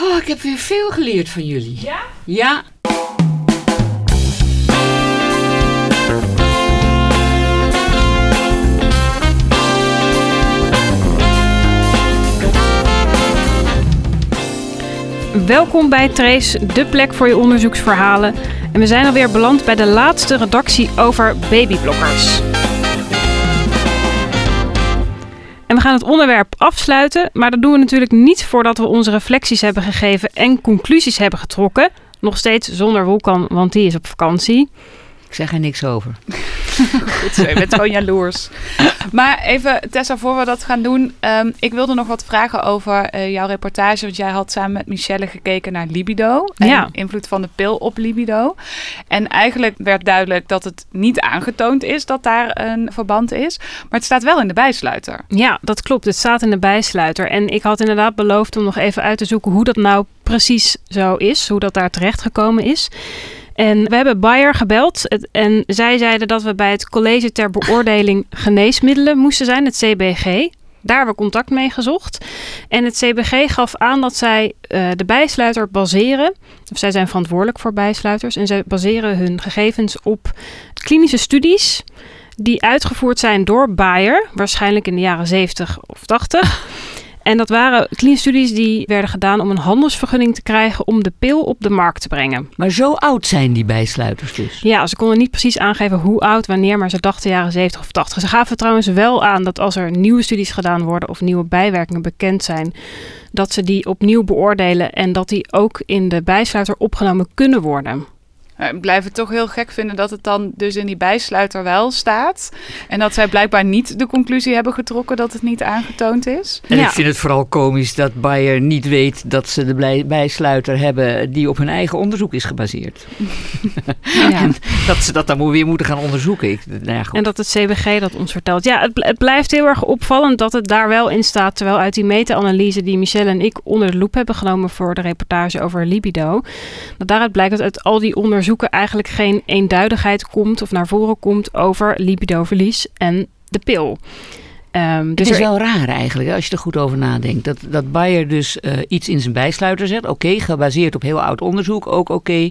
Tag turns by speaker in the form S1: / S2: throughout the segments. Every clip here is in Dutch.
S1: Oh, ik heb weer veel geleerd van jullie.
S2: Ja?
S1: Ja.
S3: Welkom bij Trace, de plek voor je onderzoeksverhalen. En we zijn alweer beland bij de laatste redactie over babyblokkers. En we gaan het onderwerp afsluiten, maar dat doen we natuurlijk niet voordat we onze reflecties hebben gegeven en conclusies hebben getrokken. Nog steeds zonder Wolkan, want die is op vakantie.
S1: Ik zeg er niks over.
S2: Goed zo, je bent gewoon jaloers. Maar even, Tessa, voor we dat gaan doen. ehm, ik wilde nog wat vragen over eh, jouw reportage. Want jij had samen met Michelle gekeken naar libido. En
S3: Ja.
S2: invloed van de pil op libido. En eigenlijk werd duidelijk dat het niet aangetoond is dat daar een verband is. Maar het staat wel in de bijsluiter.
S3: Ja, dat klopt. Het staat in de bijsluiter. En ik had inderdaad beloofd om nog even uit te zoeken hoe dat nou precies zo is. Hoe dat daar terecht gekomen is. En we hebben Bayer gebeld. En zij zeiden dat we bij het College ter Beoordeling Geneesmiddelen moesten zijn, het CBG. Daar hebben we contact mee gezocht. En het CBG gaf aan dat zij eh, de bijsluiter baseren. Of zij zijn verantwoordelijk voor bijsluiters. En zij baseren hun gegevens op klinische studies die uitgevoerd zijn door Bayer, waarschijnlijk in de jaren 70 of 80. En dat waren klinische studies die werden gedaan om een handelsvergunning te krijgen om de pil op de markt te brengen.
S1: Maar zo oud zijn die bijsluiters dus.
S3: Ja, ze konden niet precies aangeven hoe oud, wanneer, maar ze dachten jaren 70 of 80. Ze gaven trouwens wel aan dat als er nieuwe studies gedaan worden of nieuwe bijwerkingen bekend zijn, dat ze die opnieuw beoordelen en dat die ook in de bijsluiter opgenomen kunnen worden.
S2: Maar Ik blijf het toch heel gek vinden dat het dan dus in die bijsluiter wel staat. En dat zij blijkbaar niet de conclusie hebben getrokken dat het niet aangetoond is.
S1: En
S3: Ja.
S1: ik vind het vooral komisch dat Bayer niet weet dat ze de bijsluiter hebben die op hun eigen onderzoek is gebaseerd.
S3: Ja.
S1: En dat ze dat dan weer moeten gaan onderzoeken. Ik, nou ja, goed.
S3: En dat het CBG dat ons vertelt. Ja, het, bl- het blijft heel erg opvallend dat het daar wel in staat. Terwijl uit die meta-analyse die Michelle en ik onder de loep hebben genomen voor de reportage over libido. Dat daaruit blijkt dat uit al die onderzoeken eigenlijk geen eenduidigheid komt of naar voren komt over libidoverlies en de pil. Ehm,
S1: Het
S3: dus
S1: is
S3: er-
S1: wel raar eigenlijk, als je er goed over nadenkt. Dat, dat Bayer dus eh, iets in zijn bijsluiter zet. Oké, gebaseerd op heel oud onderzoek, ook oké.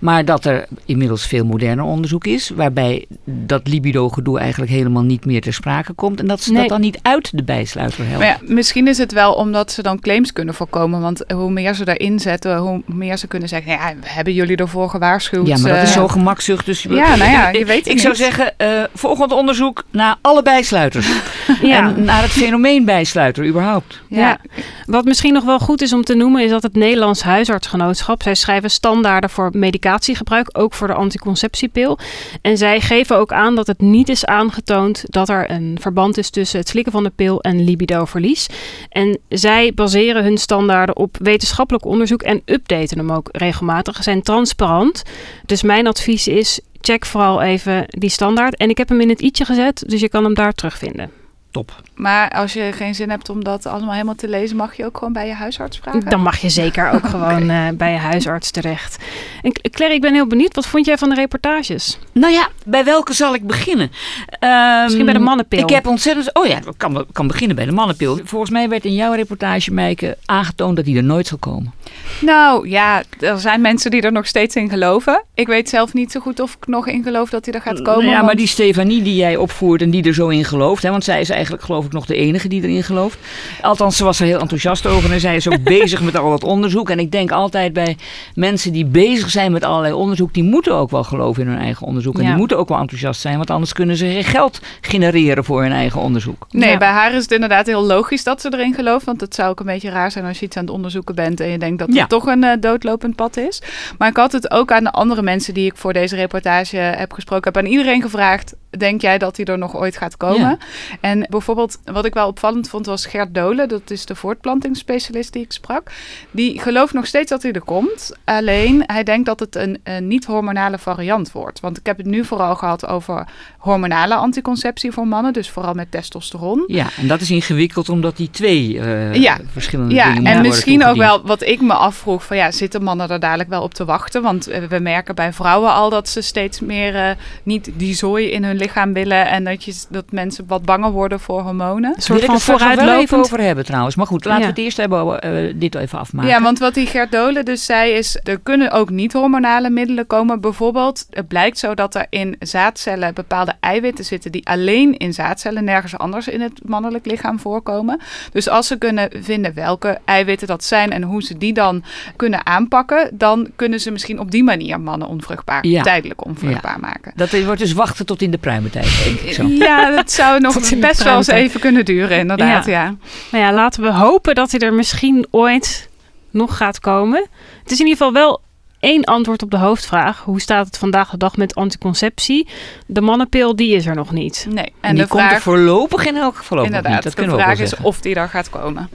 S1: Maar dat er inmiddels veel moderner onderzoek is. Waarbij dat libido-gedoe eigenlijk helemaal niet meer ter sprake komt. En dat ze
S3: Nee.
S1: dat dan niet uit de bijsluiter helpen.
S2: Maar ja, misschien is het wel omdat ze dan claims kunnen voorkomen. Want hoe meer ze daarin zetten, hoe meer ze kunnen zeggen... Ja, we hebben jullie ervoor gewaarschuwd.
S1: Ja, maar dat is
S2: eh,
S1: zo gemakzucht. Dus
S2: Ja, nou ja, je weet het
S1: Ik
S2: niet.
S1: zou zeggen, eh, volgend onderzoek naar alle bijsluiters.
S3: ja.
S1: En naar het fenomeen bijsluiter überhaupt.
S2: Ja.
S3: Wat misschien nog wel goed is om te noemen, is dat het Nederlands Huisartsgenootschap, zij schrijven standaarden voor medicatiegebruik, ook voor de anticonceptiepil. En zij geven ook aan dat het niet is aangetoond dat er een verband is tussen het slikken van de pil en libidoverlies. En zij baseren hun standaarden op wetenschappelijk onderzoek en updaten hem ook regelmatig. Ze zijn transparant. Dus mijn advies is, check vooral even die standaard. En ik heb hem in het i'tje gezet, dus je kan hem daar terugvinden.
S1: Top.
S2: Maar als je geen zin hebt om dat allemaal helemaal te lezen... mag je ook gewoon bij je huisarts vragen?
S3: Dan mag je zeker ook gewoon eh, bij je huisarts terecht. En Claire, ik ben heel benieuwd. Wat vond jij van de reportages?
S1: Nou ja, bij welke zal ik beginnen? Ehm,
S3: Misschien bij de mannenpil.
S1: Ik heb ontzettend... Oh ja, ik kan, kan beginnen bij de mannenpil. Volgens mij werd in jouw reportage, Mijke, aangetoond dat die er nooit zal komen.
S2: Nou ja, er zijn mensen die er nog steeds in geloven. Ik weet zelf niet zo goed of ik nog in geloof dat hij er gaat komen.
S1: ja, maar die Stefanie die jij opvoert en die er zo in gelooft. Hè, want zij is eigenlijk geloof ik nog de enige die erin gelooft. Althans, ze was er heel enthousiast over. En zij is ook bezig met al dat onderzoek. En ik denk altijd bij mensen die bezig zijn met allerlei onderzoek. Die moeten ook wel geloven in hun eigen onderzoek. En
S3: Ja.
S1: die moeten ook wel enthousiast zijn. Want anders kunnen ze geen geld genereren voor hun eigen onderzoek.
S2: Nee,
S3: Ja.
S2: bij haar is het inderdaad heel logisch dat ze erin gelooft. Want het zou ook een beetje raar zijn als je iets aan het onderzoeken bent en je denkt dat Toch een eh, doodlopend pad is. Maar ik had het ook aan de andere mensen die ik voor deze reportage heb gesproken. heb aan iedereen gevraagd: denk jij dat hij er nog ooit gaat komen?
S1: Ja.
S2: En bijvoorbeeld, wat ik wel opvallend vond, was Gert Dolen. Dat is de voortplantingsspecialist die ik sprak. Die gelooft nog steeds dat hij er komt. Alleen hij denkt dat het een, een niet-hormonale variant wordt. Want ik heb het nu vooral gehad over hormonale anticonceptie voor mannen. Dus vooral met testosteron.
S1: Ja, en dat is ingewikkeld omdat die twee eh,
S2: Ja.
S1: verschillende
S2: Ja,
S1: dingen
S2: en
S1: moeten worden
S2: misschien ook wel wat ik me afvroeg: van ja, zitten mannen er dadelijk wel op te wachten? Want eh, we merken bij vrouwen al dat ze steeds meer eh, niet die zooi in hun lichaam willen en dat, je, dat mensen wat banger worden voor hormonen.
S1: Een soort van vooruitlopend. even over hebben trouwens. Maar goed, laten we het eerst hebben uh, dit even afmaken.
S2: Ja, want wat die Gert Dolen dus zei is, er kunnen ook niet-hormonale middelen komen. Bijvoorbeeld, het blijkt zo dat er in zaadcellen bepaalde eiwitten zitten die alleen in zaadcellen, nergens anders in het mannelijk lichaam voorkomen. Dus als ze kunnen vinden welke eiwitten dat zijn en hoe ze die dan kunnen aanpakken, dan kunnen ze misschien op die manier mannen onvruchtbaar, tijdelijk onvruchtbaar maken.
S1: Dat wordt dus wachten tot in de pruimentijd, denk ik zo.
S2: Ja, dat zou nog best wel eens even kunnen duren, inderdaad. Ja. ja.
S3: Nou ja, laten we hopen dat hij er misschien ooit nog gaat komen. Het is in ieder geval wel één antwoord op de hoofdvraag. Hoe staat het vandaag de dag met anticonceptie? De mannenpil, die is er nog niet.
S2: Nee,
S1: en, die de vraag, komt er voorlopig in elk geval ook
S2: nog
S1: niet.
S2: Dat de vraag is of die er gaat komen.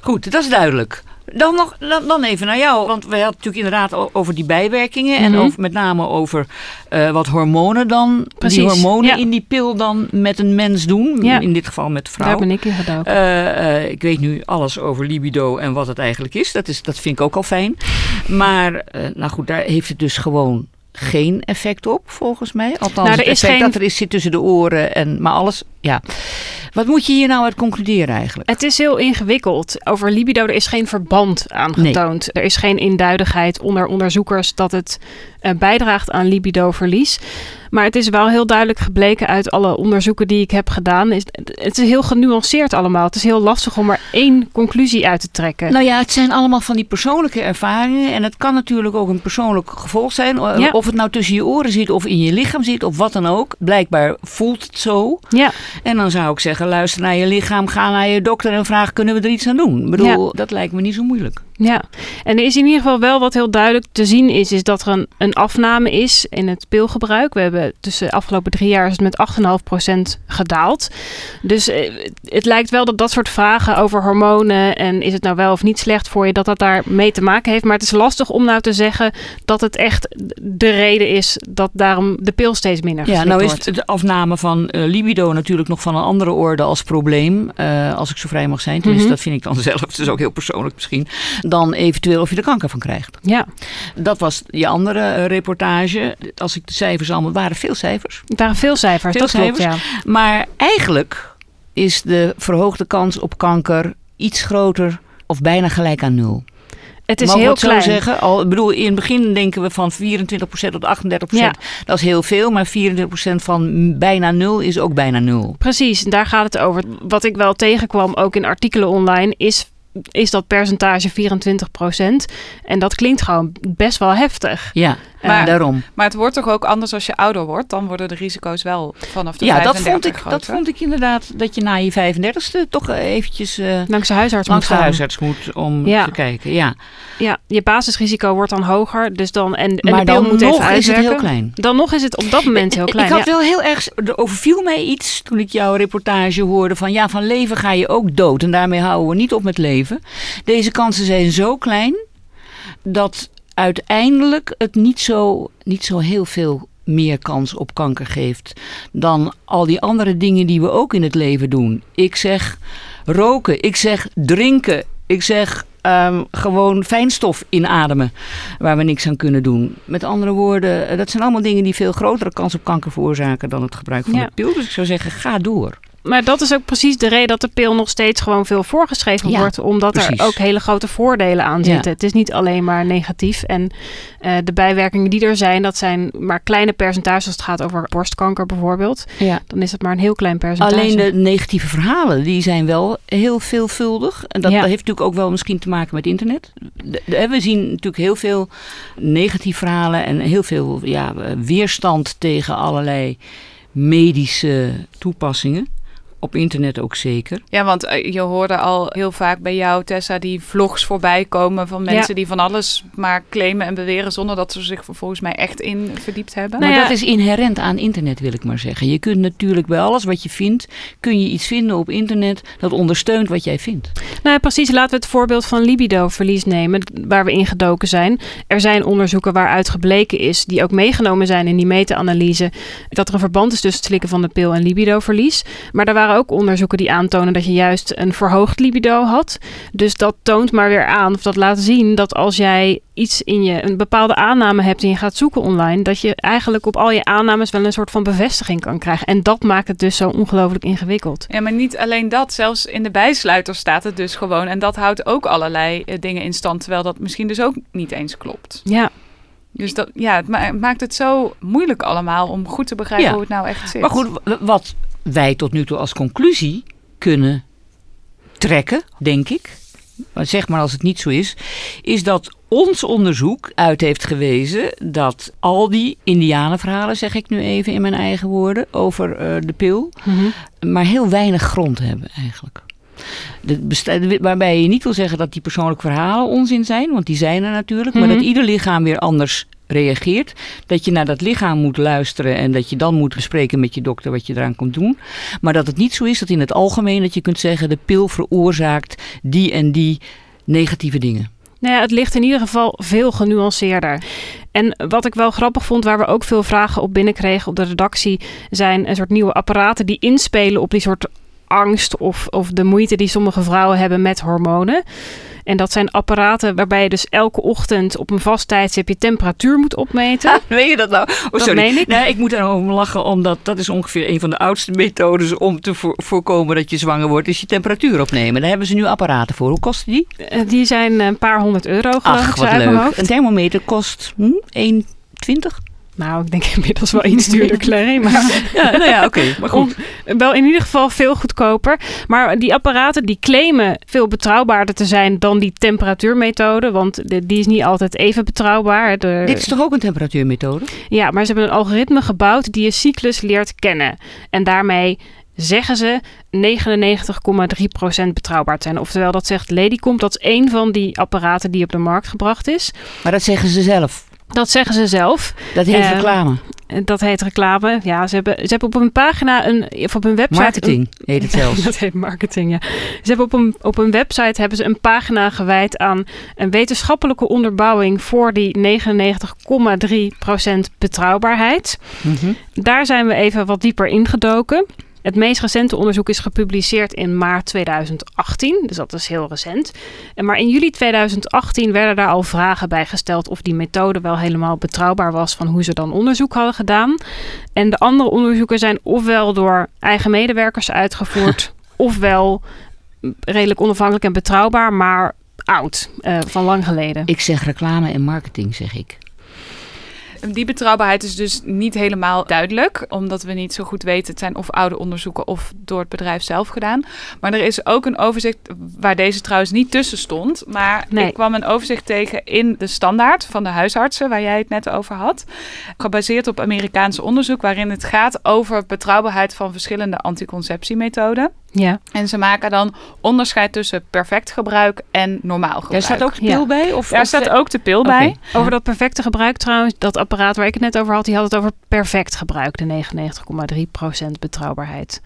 S1: Goed, dat is duidelijk. Dan, nog, dan, even naar jou. Want we hadden natuurlijk inderdaad over die bijwerkingen. En mhm. over, met name over uh, wat hormonen dan. Precies, die hormonen in die pil dan met een mens doen. In dit geval met vrouw.
S3: Daar ben ik in gedoken. Uh,
S1: uh, ik weet nu alles over libido en wat het eigenlijk is. Dat, is, dat vind ik ook al fijn. Maar nou goed, daar heeft het dus gewoon geen effect op, volgens mij. Althans, nou, er het effect geen... dat er is zit tussen de oren. En, maar alles, ja. Wat moet je hier nou uit concluderen eigenlijk?
S3: Het is heel ingewikkeld. Over libido, er is geen verband aangetoond. Er is geen eenduidigheid onder onderzoekers dat het uh, bijdraagt aan libidoverlies. Maar het is wel heel duidelijk gebleken uit alle onderzoeken die ik heb gedaan. Is, het is heel genuanceerd allemaal. Het is heel lastig om er één conclusie uit te trekken.
S1: Nou ja, het zijn allemaal van die persoonlijke ervaringen. En het kan natuurlijk ook een persoonlijk gevolg zijn. Of het nou tussen je oren zit of in je lichaam zit of wat dan ook. Blijkbaar voelt het zo.
S3: Ja.
S1: En dan zou ik zeggen, luister naar je lichaam, ga naar je dokter en vraag, kunnen we er iets aan doen? Ik bedoel, dat lijkt me niet zo moeilijk.
S3: Ja, en er is in ieder geval wel wat heel duidelijk te zien is, is dat er een, een afname is in het pilgebruik. We hebben tussen de afgelopen drie jaar is het met 8,5% gedaald. Dus eh, het lijkt wel dat dat soort vragen over hormonen en is het nou wel of niet slecht voor je, dat dat daar mee te maken heeft. Maar het is lastig om nou te zeggen dat het echt de reden is dat daarom de pil steeds minder
S1: Ja, nou is de afname van uh, libido natuurlijk nog van een andere orde als probleem, uh, als ik zo vrij mag zijn. Tenminste, mm dat vind ik dan zelf. Het is ook heel persoonlijk misschien dan eventueel of je er kanker van krijgt.
S3: Ja.
S1: Dat was je andere uh, reportage. Als ik de cijfers allemaal... waren veel cijfers.
S3: Het waren veel cijfers, veel dat cijfers. Klopt, ja.
S1: Maar eigenlijk is de verhoogde kans op kanker iets groter of bijna gelijk aan nul.
S3: Het is heel klein.
S1: Zo zeggen? Al, ik bedoel, in het begin denken we van 24% tot 38%. Ja. Dat is heel veel, maar 24% van bijna nul is ook bijna nul.
S3: Precies, daar gaat het over. Wat ik wel tegenkwam, ook in artikelen online, is is dat percentage 24% En dat klinkt gewoon best wel heftig.
S1: Ja, maar, daarom.
S2: Maar het wordt toch ook anders als je ouder wordt? Dan worden de risico's wel vanaf de
S1: ja,
S2: 35
S1: dat vond ik, dat vond ik inderdaad. Dat je na je 35ste toch eventjes... Uh,
S3: langs de huisarts
S1: langs
S3: moet
S1: de huisarts moet om te kijken. Ja.
S3: ja, je basisrisico wordt dan hoger. Dus dan, en, en maar de pil moet nog even
S1: is het heel klein.
S3: Dan nog is het op dat moment heel klein.
S1: Ik had wel heel erg... Er overviel mij iets toen ik jouw reportage hoorde van... Ja, van leven ga je ook dood. En daarmee houden we niet op met leven. Deze kansen zijn zo klein dat uiteindelijk het niet zo, niet zo heel veel meer kans op kanker geeft dan al die andere dingen die we ook in het leven doen. Ik zeg roken, ik zeg drinken, ik zeg um, gewoon fijnstof inademen waar we niks aan kunnen doen. Met andere woorden, eh, dat zijn allemaal dingen die veel grotere kans op kanker veroorzaken dan het gebruik van de pil. Dus ik zou zeggen, ga door
S3: maar dat is ook precies de reden dat de pil nog steeds gewoon veel voorgeschreven wordt. Omdat er ook hele grote voordelen aan zitten. Het is niet alleen maar negatief. En uh, de bijwerkingen die er zijn, dat zijn maar kleine percentages. Als het gaat over borstkanker bijvoorbeeld. Ja. Dan is het maar een heel klein percentage.
S1: Alleen de negatieve verhalen, die zijn wel heel veelvuldig. En dat, dat heeft natuurlijk ook wel misschien te maken met internet. we zien natuurlijk heel veel negatieve verhalen en heel veel ja, weerstand tegen allerlei medische toepassingen. Op internet ook zeker.
S2: Ja, want eh, je hoorde al heel vaak bij jou, Tessa, die vlogs voorbij komen van mensen die van alles maar claimen en beweren zonder dat ze zich volgens mij echt in verdiept hebben.
S1: Nou maar dat is inherent aan internet, wil ik maar zeggen. Je kunt natuurlijk bij alles wat je vindt, kun je iets vinden op internet dat ondersteunt wat jij vindt.
S3: Nou, precies. Laten we het voorbeeld van libido-verlies nemen, waar we ingedoken zijn. Er zijn onderzoeken waaruit gebleken is, die ook meegenomen zijn in die meta-analyse, dat er een verband is tussen het slikken van de pil en libido-verlies. Maar daar waren waren ook onderzoeken die aantonen dat je juist een verhoogd libido had. Dus dat toont maar weer aan, of dat laat zien, dat als jij iets in je, een bepaalde aanname hebt en je gaat zoeken online, dat je eigenlijk op al je aannames wel een soort van bevestiging kan krijgen. En dat maakt het dus zo ongelooflijk ingewikkeld.
S2: Ja, maar niet alleen dat. Zelfs in de bijsluiter staat het dus gewoon. En dat houdt ook allerlei eh, dingen in stand, terwijl dat misschien dus ook niet eens klopt.
S3: Ja.
S2: Dus dat, ja, het ma- maakt het zo moeilijk allemaal om goed te begrijpen
S1: Ja.
S2: hoe het nou echt zit.
S1: Maar goed, wat wij tot nu toe als conclusie kunnen trekken, denk ik, maar zeg maar als het niet zo is, is dat ons onderzoek uit heeft gewezen dat al die indianenverhalen, zeg ik nu even in mijn eigen woorden, over eh, de pil, maar heel weinig grond hebben eigenlijk. De waarbij je niet wil zeggen dat die persoonlijke verhalen onzin zijn, want die zijn er natuurlijk, maar
S3: Mhm.
S1: dat ieder lichaam weer anders reageert. Dat je naar dat lichaam moet luisteren en dat je dan moet bespreken met je dokter wat je eraan komt doen. Maar dat het niet zo is dat in het algemeen dat je kunt zeggen de pil veroorzaakt die en die negatieve dingen.
S3: Nou ja, het ligt in ieder geval veel genuanceerder. En wat ik wel grappig vond, waar we ook veel vragen op binnenkregen op de redactie, zijn een soort nieuwe apparaten die inspelen op die soort angst of, of de moeite die sommige vrouwen hebben met hormonen. En dat zijn apparaten waarbij je dus elke ochtend op een vast tijdstip je temperatuur moet opmeten.
S1: Weet je dat nou? Oh,
S3: Dat
S1: sorry.
S3: meen ik.
S1: Nee, ik moet daarover lachen, omdat dat is ongeveer een van de oudste methodes om te voor- voorkomen dat je zwanger wordt, is je temperatuur opnemen. Daar hebben ze nu apparaten voor. Hoe kosten die?
S3: Eh, Die zijn een paar honderd euro geloof
S1: Ach, wat leuk. Een thermometer kost hm, 1,20?
S3: Nou, ik denk inmiddels wel iets duurder, Clary. Maar
S1: Ja, nou ja, oké. Maar goed.
S3: Om- wel in ieder geval veel goedkoper. Maar die apparaten die claimen veel betrouwbaarder te zijn dan die temperatuurmethode. Want de- die is niet altijd even betrouwbaar. De,
S1: Dit is toch ook een temperatuurmethode?
S3: Ja, maar ze hebben een algoritme gebouwd die je cyclus leert kennen. En daarmee zeggen ze 99,3% betrouwbaar te zijn. Oftewel, dat zegt Ladycomp. Dat is één van die apparaten die op de markt gebracht is.
S1: Maar dat zeggen ze zelf.
S3: Dat zeggen ze zelf.
S1: Dat heet
S3: Eh,
S1: reclame.
S3: Dat heet reclame. Ja, ze hebben, ze hebben op een pagina, een, of op een website...
S1: Marketing heet het zelfs.
S3: Dat heet marketing, ja. Ze hebben op een, op een website hebben ze een pagina gewijd aan een wetenschappelijke onderbouwing voor die 99,3% betrouwbaarheid.
S1: Mhm.
S3: Daar zijn we even wat dieper ingedoken. Het meest recente onderzoek is gepubliceerd in maart 2018, dus dat is heel recent. En maar in juli 2018 werden daar al vragen bij gesteld of die methode wel helemaal betrouwbaar was van hoe ze dan onderzoek hadden gedaan. En de andere onderzoeken zijn ofwel door eigen medewerkers uitgevoerd, ofwel redelijk onafhankelijk en betrouwbaar, maar oud, eh, van lang geleden.
S1: Ik zeg reclame en marketing, zeg ik.
S2: Die betrouwbaarheid is dus niet helemaal duidelijk, omdat we niet zo goed weten. Het zijn of oude onderzoeken of door het bedrijf zelf gedaan. Maar er is ook een overzicht waar deze trouwens niet tussen stond. Maar
S3: Nee.
S2: ik kwam een overzicht tegen in de standaard van de huisartsen, waar jij het net over had. Gebaseerd op Amerikaans onderzoek, waarin het gaat over betrouwbaarheid van verschillende anticonceptiemethoden.
S3: Ja.
S2: En ze maken dan onderscheid tussen perfect gebruik en normaal gebruik.
S1: Daar staat ook de
S3: Ja.
S1: pil bij? Of,
S2: Daar
S1: of-
S2: staat ook de pil bij.
S3: Over dat perfecte gebruik trouwens, dat apparaat waar ik het net over had, die had het over perfect gebruik, de 99,3% betrouwbaarheid.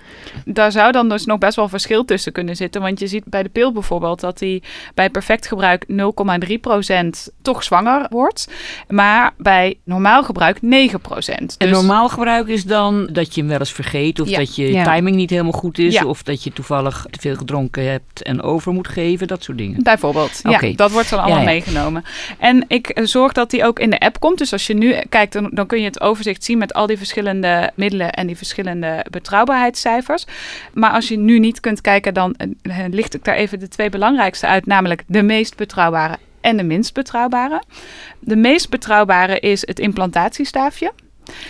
S2: Daar zou dan dus nog best wel verschil tussen kunnen zitten. Want je ziet bij de pil bijvoorbeeld dat die bij perfect gebruik 0,3% toch zwanger wordt. Maar bij normaal gebruik 9%.
S1: En
S2: Dus-
S1: normaal gebruik is dan dat je hem wel eens vergeet, of
S2: Ja.
S1: dat je
S3: Ja.
S1: timing niet helemaal goed is,
S2: Ja.
S1: of dat je toevallig te veel gedronken hebt en over moet geven, dat soort dingen.
S2: Bijvoorbeeld. Ja, dat wordt dan allemaal
S1: Ja, ja.
S2: meegenomen. En ik eh, zorg dat die ook in de app komt. Dus als je nu kijkt, dan, dan kun je het overzicht zien met al die verschillende middelen en die verschillende betrouwbaarheidscijfers. Maar als je nu niet kunt kijken, dan eh, licht ik daar even de twee belangrijkste uit, namelijk de meest betrouwbare en de minst betrouwbare. De meest betrouwbare is het implantatiestaafje.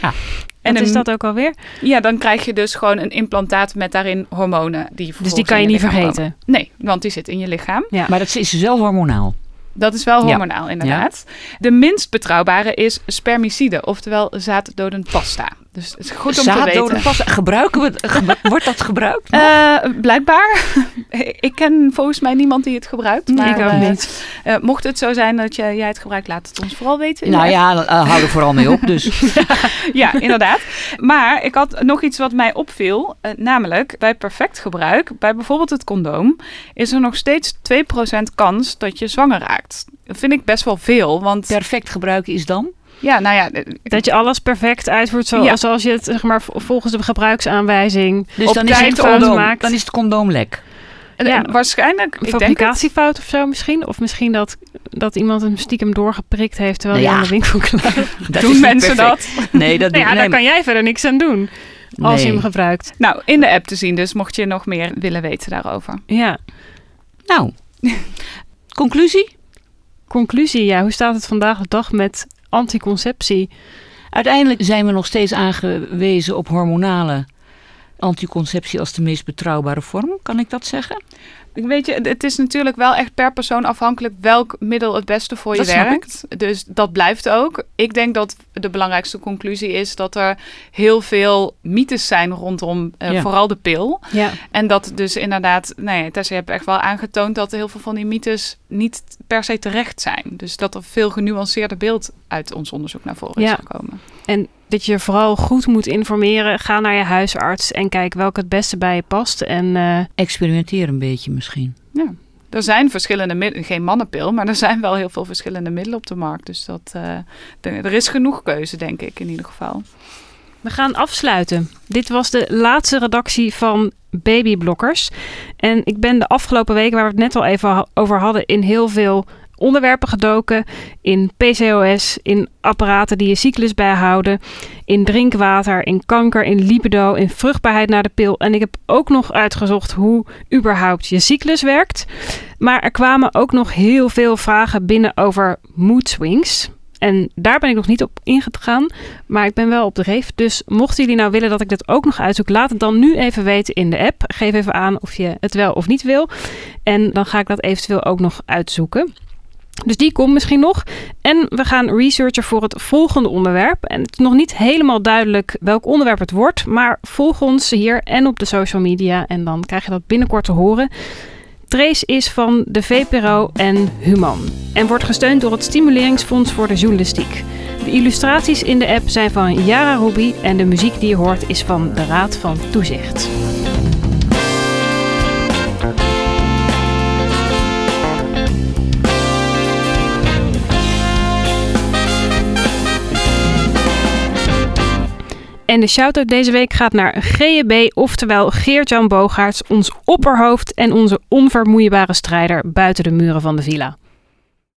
S1: Ah.
S2: En
S3: Wat is dat ook alweer?
S2: Ja, dan krijg je dus gewoon een implantaat met daarin hormonen. Die
S3: Dus die kan je niet vergeten.
S2: komen. Nee, want die zit in je lichaam.
S3: Ja.
S1: Maar dat is dus wel hormonaal.
S2: Dat is wel
S1: Ja.
S2: hormonaal, inderdaad. De minst betrouwbare is spermicide, oftewel zaaddodend pasta. Dus het is goed om te weten.
S1: pasta. Gebruiken we het? Wordt dat gebruikt?
S2: Eh, blijkbaar. ik ken volgens mij niemand die het gebruikt.
S3: Nee,
S2: maar,
S3: ik ook
S2: eh,
S3: niet.
S2: eh, mocht het zo zijn dat je, jij het gebruikt, laat het ons vooral weten.
S1: nou ja, hou er vooral mee op. Dus
S2: ja, inderdaad. Maar ik had nog iets wat mij opviel. namelijk, bij perfect gebruik, bij bijvoorbeeld het condoom, is er nog steeds 2% kans dat je zwanger raakt. Dat vind ik best wel veel, want
S1: perfect gebruiken is dan?
S2: Ja, nou ja. eh,
S3: Dat je alles perfect uitvoert zoals,
S2: Ja.
S3: zoals je het zeg maar, volgens de gebruiksaanwijzing.
S1: Dus
S2: Op
S1: dan is,
S2: tijd
S1: het
S3: fouten
S1: condoom,
S3: maakt.
S1: dan is het condoom lek.
S2: eh,
S3: Ja.
S2: Waarschijnlijk,
S3: Een
S2: ik denk het.
S3: fabricatiefout of zo misschien? Of misschien dat, dat iemand hem stiekem doorgeprikt heeft terwijl
S1: Nou
S3: hij
S1: ja.
S3: aan de winkel klaar
S1: Dat is
S2: Doen mensen
S1: perfect.
S2: dat?
S1: Nee, dat
S3: Nou
S1: doen
S3: ja,
S1: nee,
S3: daar kan jij verder niks aan doen als je
S1: nee.
S3: hem gebruikt.
S2: Nou, in de app te zien dus, mocht je nog meer willen weten daarover.
S3: Ja.
S1: Nou, conclusie?
S3: Conclusie, ja. Hoe staat het vandaag de dag met anticonceptie?
S1: Uiteindelijk zijn we nog steeds aangewezen op hormonale anticonceptie als de meest betrouwbare vorm. Kan ik dat zeggen?
S2: Weet je, het is natuurlijk wel echt per persoon afhankelijk welk middel het beste voor je
S1: Dat
S2: werkt. Dus dat blijft ook. Ik denk dat de belangrijkste conclusie is dat er heel veel mythes zijn rondom eh,
S1: Ja.
S2: vooral de pil.
S3: Ja.
S2: En dat dus inderdaad, nee, nou Tessa, je hebt echt wel aangetoond dat heel veel van die mythes niet per se terecht zijn. Dus dat er veel genuanceerder beeld uit ons onderzoek naar voren
S3: Ja.
S2: is gekomen.
S3: En dat je vooral goed moet informeren. Ga naar je huisarts en kijk welke het beste bij je past. En eh,
S1: Experimenteer een beetje misschien.
S2: Er zijn verschillende middelen, geen mannenpil, maar er zijn wel heel veel verschillende middelen op de markt. Dus dat, eh, er is genoeg keuze, denk ik in ieder geval.
S3: we gaan afsluiten. Dit was de laatste redactie van Babyblokkers. En ik ben de afgelopen weken, waar we het net al even over hadden, in heel veel onderwerpen gedoken. In PCOS, in apparaten die je cyclus bijhouden, in drinkwater, in kanker, in libido, in vruchtbaarheid naar de pil. En ik heb ook nog uitgezocht hoe überhaupt je cyclus werkt. Maar er kwamen ook nog heel veel vragen binnen over mood swings. En daar ben ik nog niet op ingegaan, maar ik ben wel op de reef. Dus mochten jullie nou willen dat ik dit ook nog uitzoek, laat het dan nu even weten in de app. Geef even aan of je het wel of niet wil. En dan ga ik dat eventueel ook nog uitzoeken. Dus die komt misschien nog. En we gaan researchen voor het volgende onderwerp. En het is nog niet helemaal duidelijk welk onderwerp het wordt. Maar volg ons hier en op de social media. En dan krijg je dat binnenkort te horen. Trace is van de VPRO en Human. En wordt gesteund door het Stimuleringsfonds voor de Journalistiek. De illustraties in de app zijn van Yara Ruby. En de muziek die je hoort is van de Raad van Toezicht. En de shout-out deze week gaat naar GEB, oftewel Geert-Jan Bogaerts, ons opperhoofd en onze onvermoeibare strijder buiten de muren van de villa.